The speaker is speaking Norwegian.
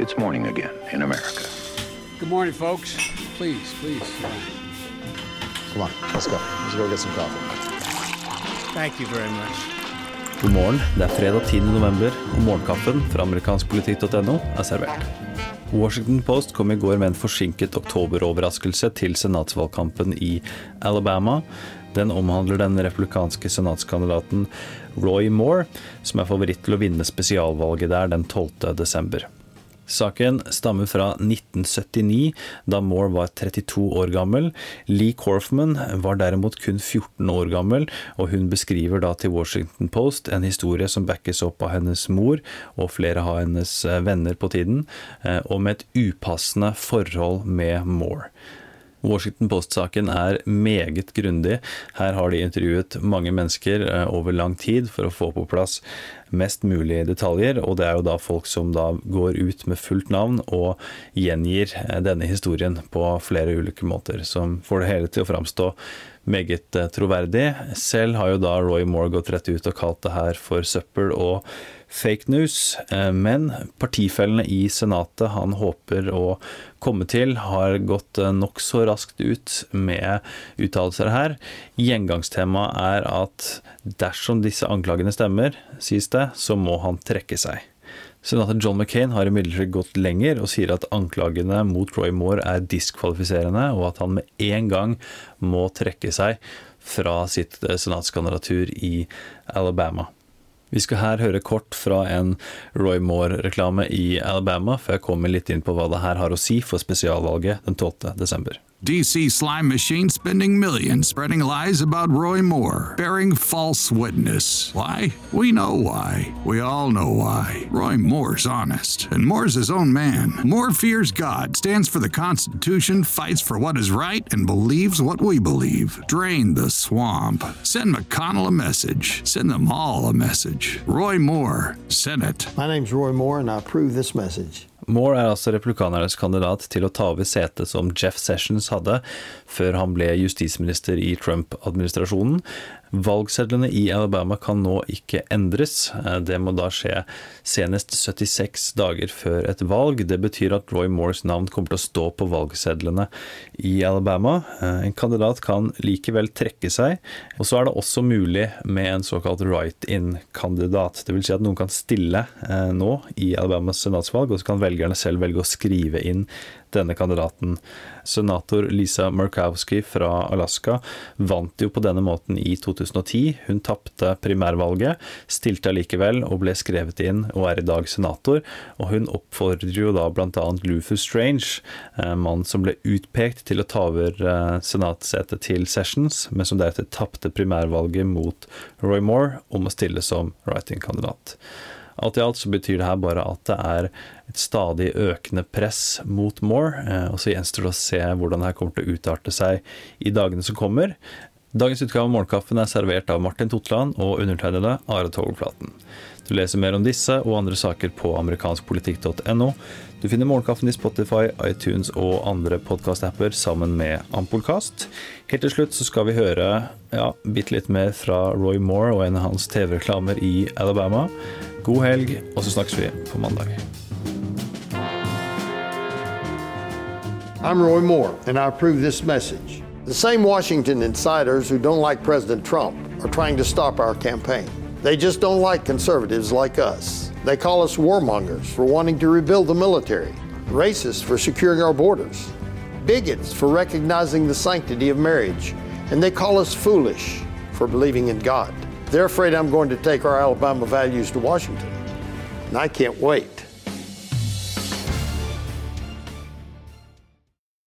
It's morning again in America. Good morning, folks. Please, please. Come on, let's go. Let's go get some coffee. Thank you very much. God morgen, det er fredag 10. november, og morgenkaffen fra amerikanskpolitikk.no er servert. Washington Post kom i går med en forsinket oktoberoverraskelse til senatsvalgkampen i Alabama. Den omhandler den republikanske senatskandidaten Roy Moore, som er favoritt til å vinne spesialvalget der den 12. Saken stammer fra 1979, da Moore var 32 år gammel. Lee Corfman var derimot kun 14 år gammel, og hun beskriver da til Washington Post en historie som backes opp av hennes mor og flere av hennes venner på tiden, om et upassende forhold med Moore. Washington Post-saken er meget grundig. Her har de intervjuet mange mennesker over lang tid for å få på plass mest mulig detaljer, og det er jo da folk som da går ut med fullt navn og gjengir denne historien på flere ulike måter, som får det hele til å framstå meget troverdig. Selv har jo da Roy Moore gått rett ut og kalt det her for søppel og fake news, men partifellene i Senatet han håper å komme til, har gått nokså raskt ut med uttalelser her. Gjengangstemaet er at dersom disse anklagene stemmer, sies det, så må han trekke seg. Senator John McCain har imidlertid gått lenger og sier at anklagene mot Roy Moore er diskvalifiserende, og at han med en gang må trekke seg fra sitt senatskandidatur i Alabama. Vi skal her høre kort fra en Roy Moore-reklame i Alabama, før jeg kommer litt inn på hva det her har å si for spesialvalget den 12. DC slime machine spending millions spreading lies about Roy Moore, bearing false witness. Why? We know why. We all know why. Roy Moore's honest, and Moore's his own man. Moore fears God, stands for the Constitution, fights for what is right, and believes what we believe. Drain the swamp. Send McConnell a message. Send them all a message. Roy Moore, Senate. My name's Roy Moore, and I approve this message. Moore er altså republikanernes kandidat til å ta over setet som Jeff Sessions hadde før han ble justisminister i Trump-administrasjonen. Valgsedlene i Alabama kan nå ikke endres. Det må da skje senest 76 dager før et valg. Det betyr at Roy Moores navn kommer til å stå på valgsedlene i Alabama. En kandidat kan likevel trekke seg. Og så er det også mulig med en såkalt write-in-kandidat. Vil si at noen kan stille nå i Alabamas senatsvalg, og så kan velgerne selv velge å skrive inn denne kandidaten. Senator Lisa Murkowski fra Alaska vant jo på denne måten i 2010. Hun tapte primærvalget, stilte allikevel og ble skrevet inn og er i dag senator. Og hun oppfordrer jo da bl.a. Luther Strange, mann som ble utpekt til å ta over senatsetet til Sessions, men som deretter tapte primærvalget mot Roy Moore, om å stille som writing-kandidat. Alt i alt så betyr det her bare at det er et stadig økende press mot Moore, og så gjenstår det å se hvordan det her kommer til å utarte seg i dagene som kommer. Dagens utgave av Morgenkaffen er servert av Martin Totland og undertegnede Are Togflaten. Du leser mer om disse og andre saker på amerikanskpolitikk.no. Du finner Morgenkaffen i Spotify, iTunes og andre podkast-apper sammen med Ampolkast. Helt til slutt så skal vi høre ja, bitte litt mer fra Roy Moore og en av hans TV-reklamer i Alabama. God helg, og så snakkes vi på mandag. I'm Roy Moore, and I approve this message. The same Washington insiders who don't like President Trump are trying to stop our campaign. They just don't like conservatives like us. They call us warmongers for wanting to rebuild the military, racists for securing our borders, bigots for recognizing the sanctity of marriage, and they call us foolish for believing in God. They're afraid I'm going to take our Alabama values to Washington, and I can't wait.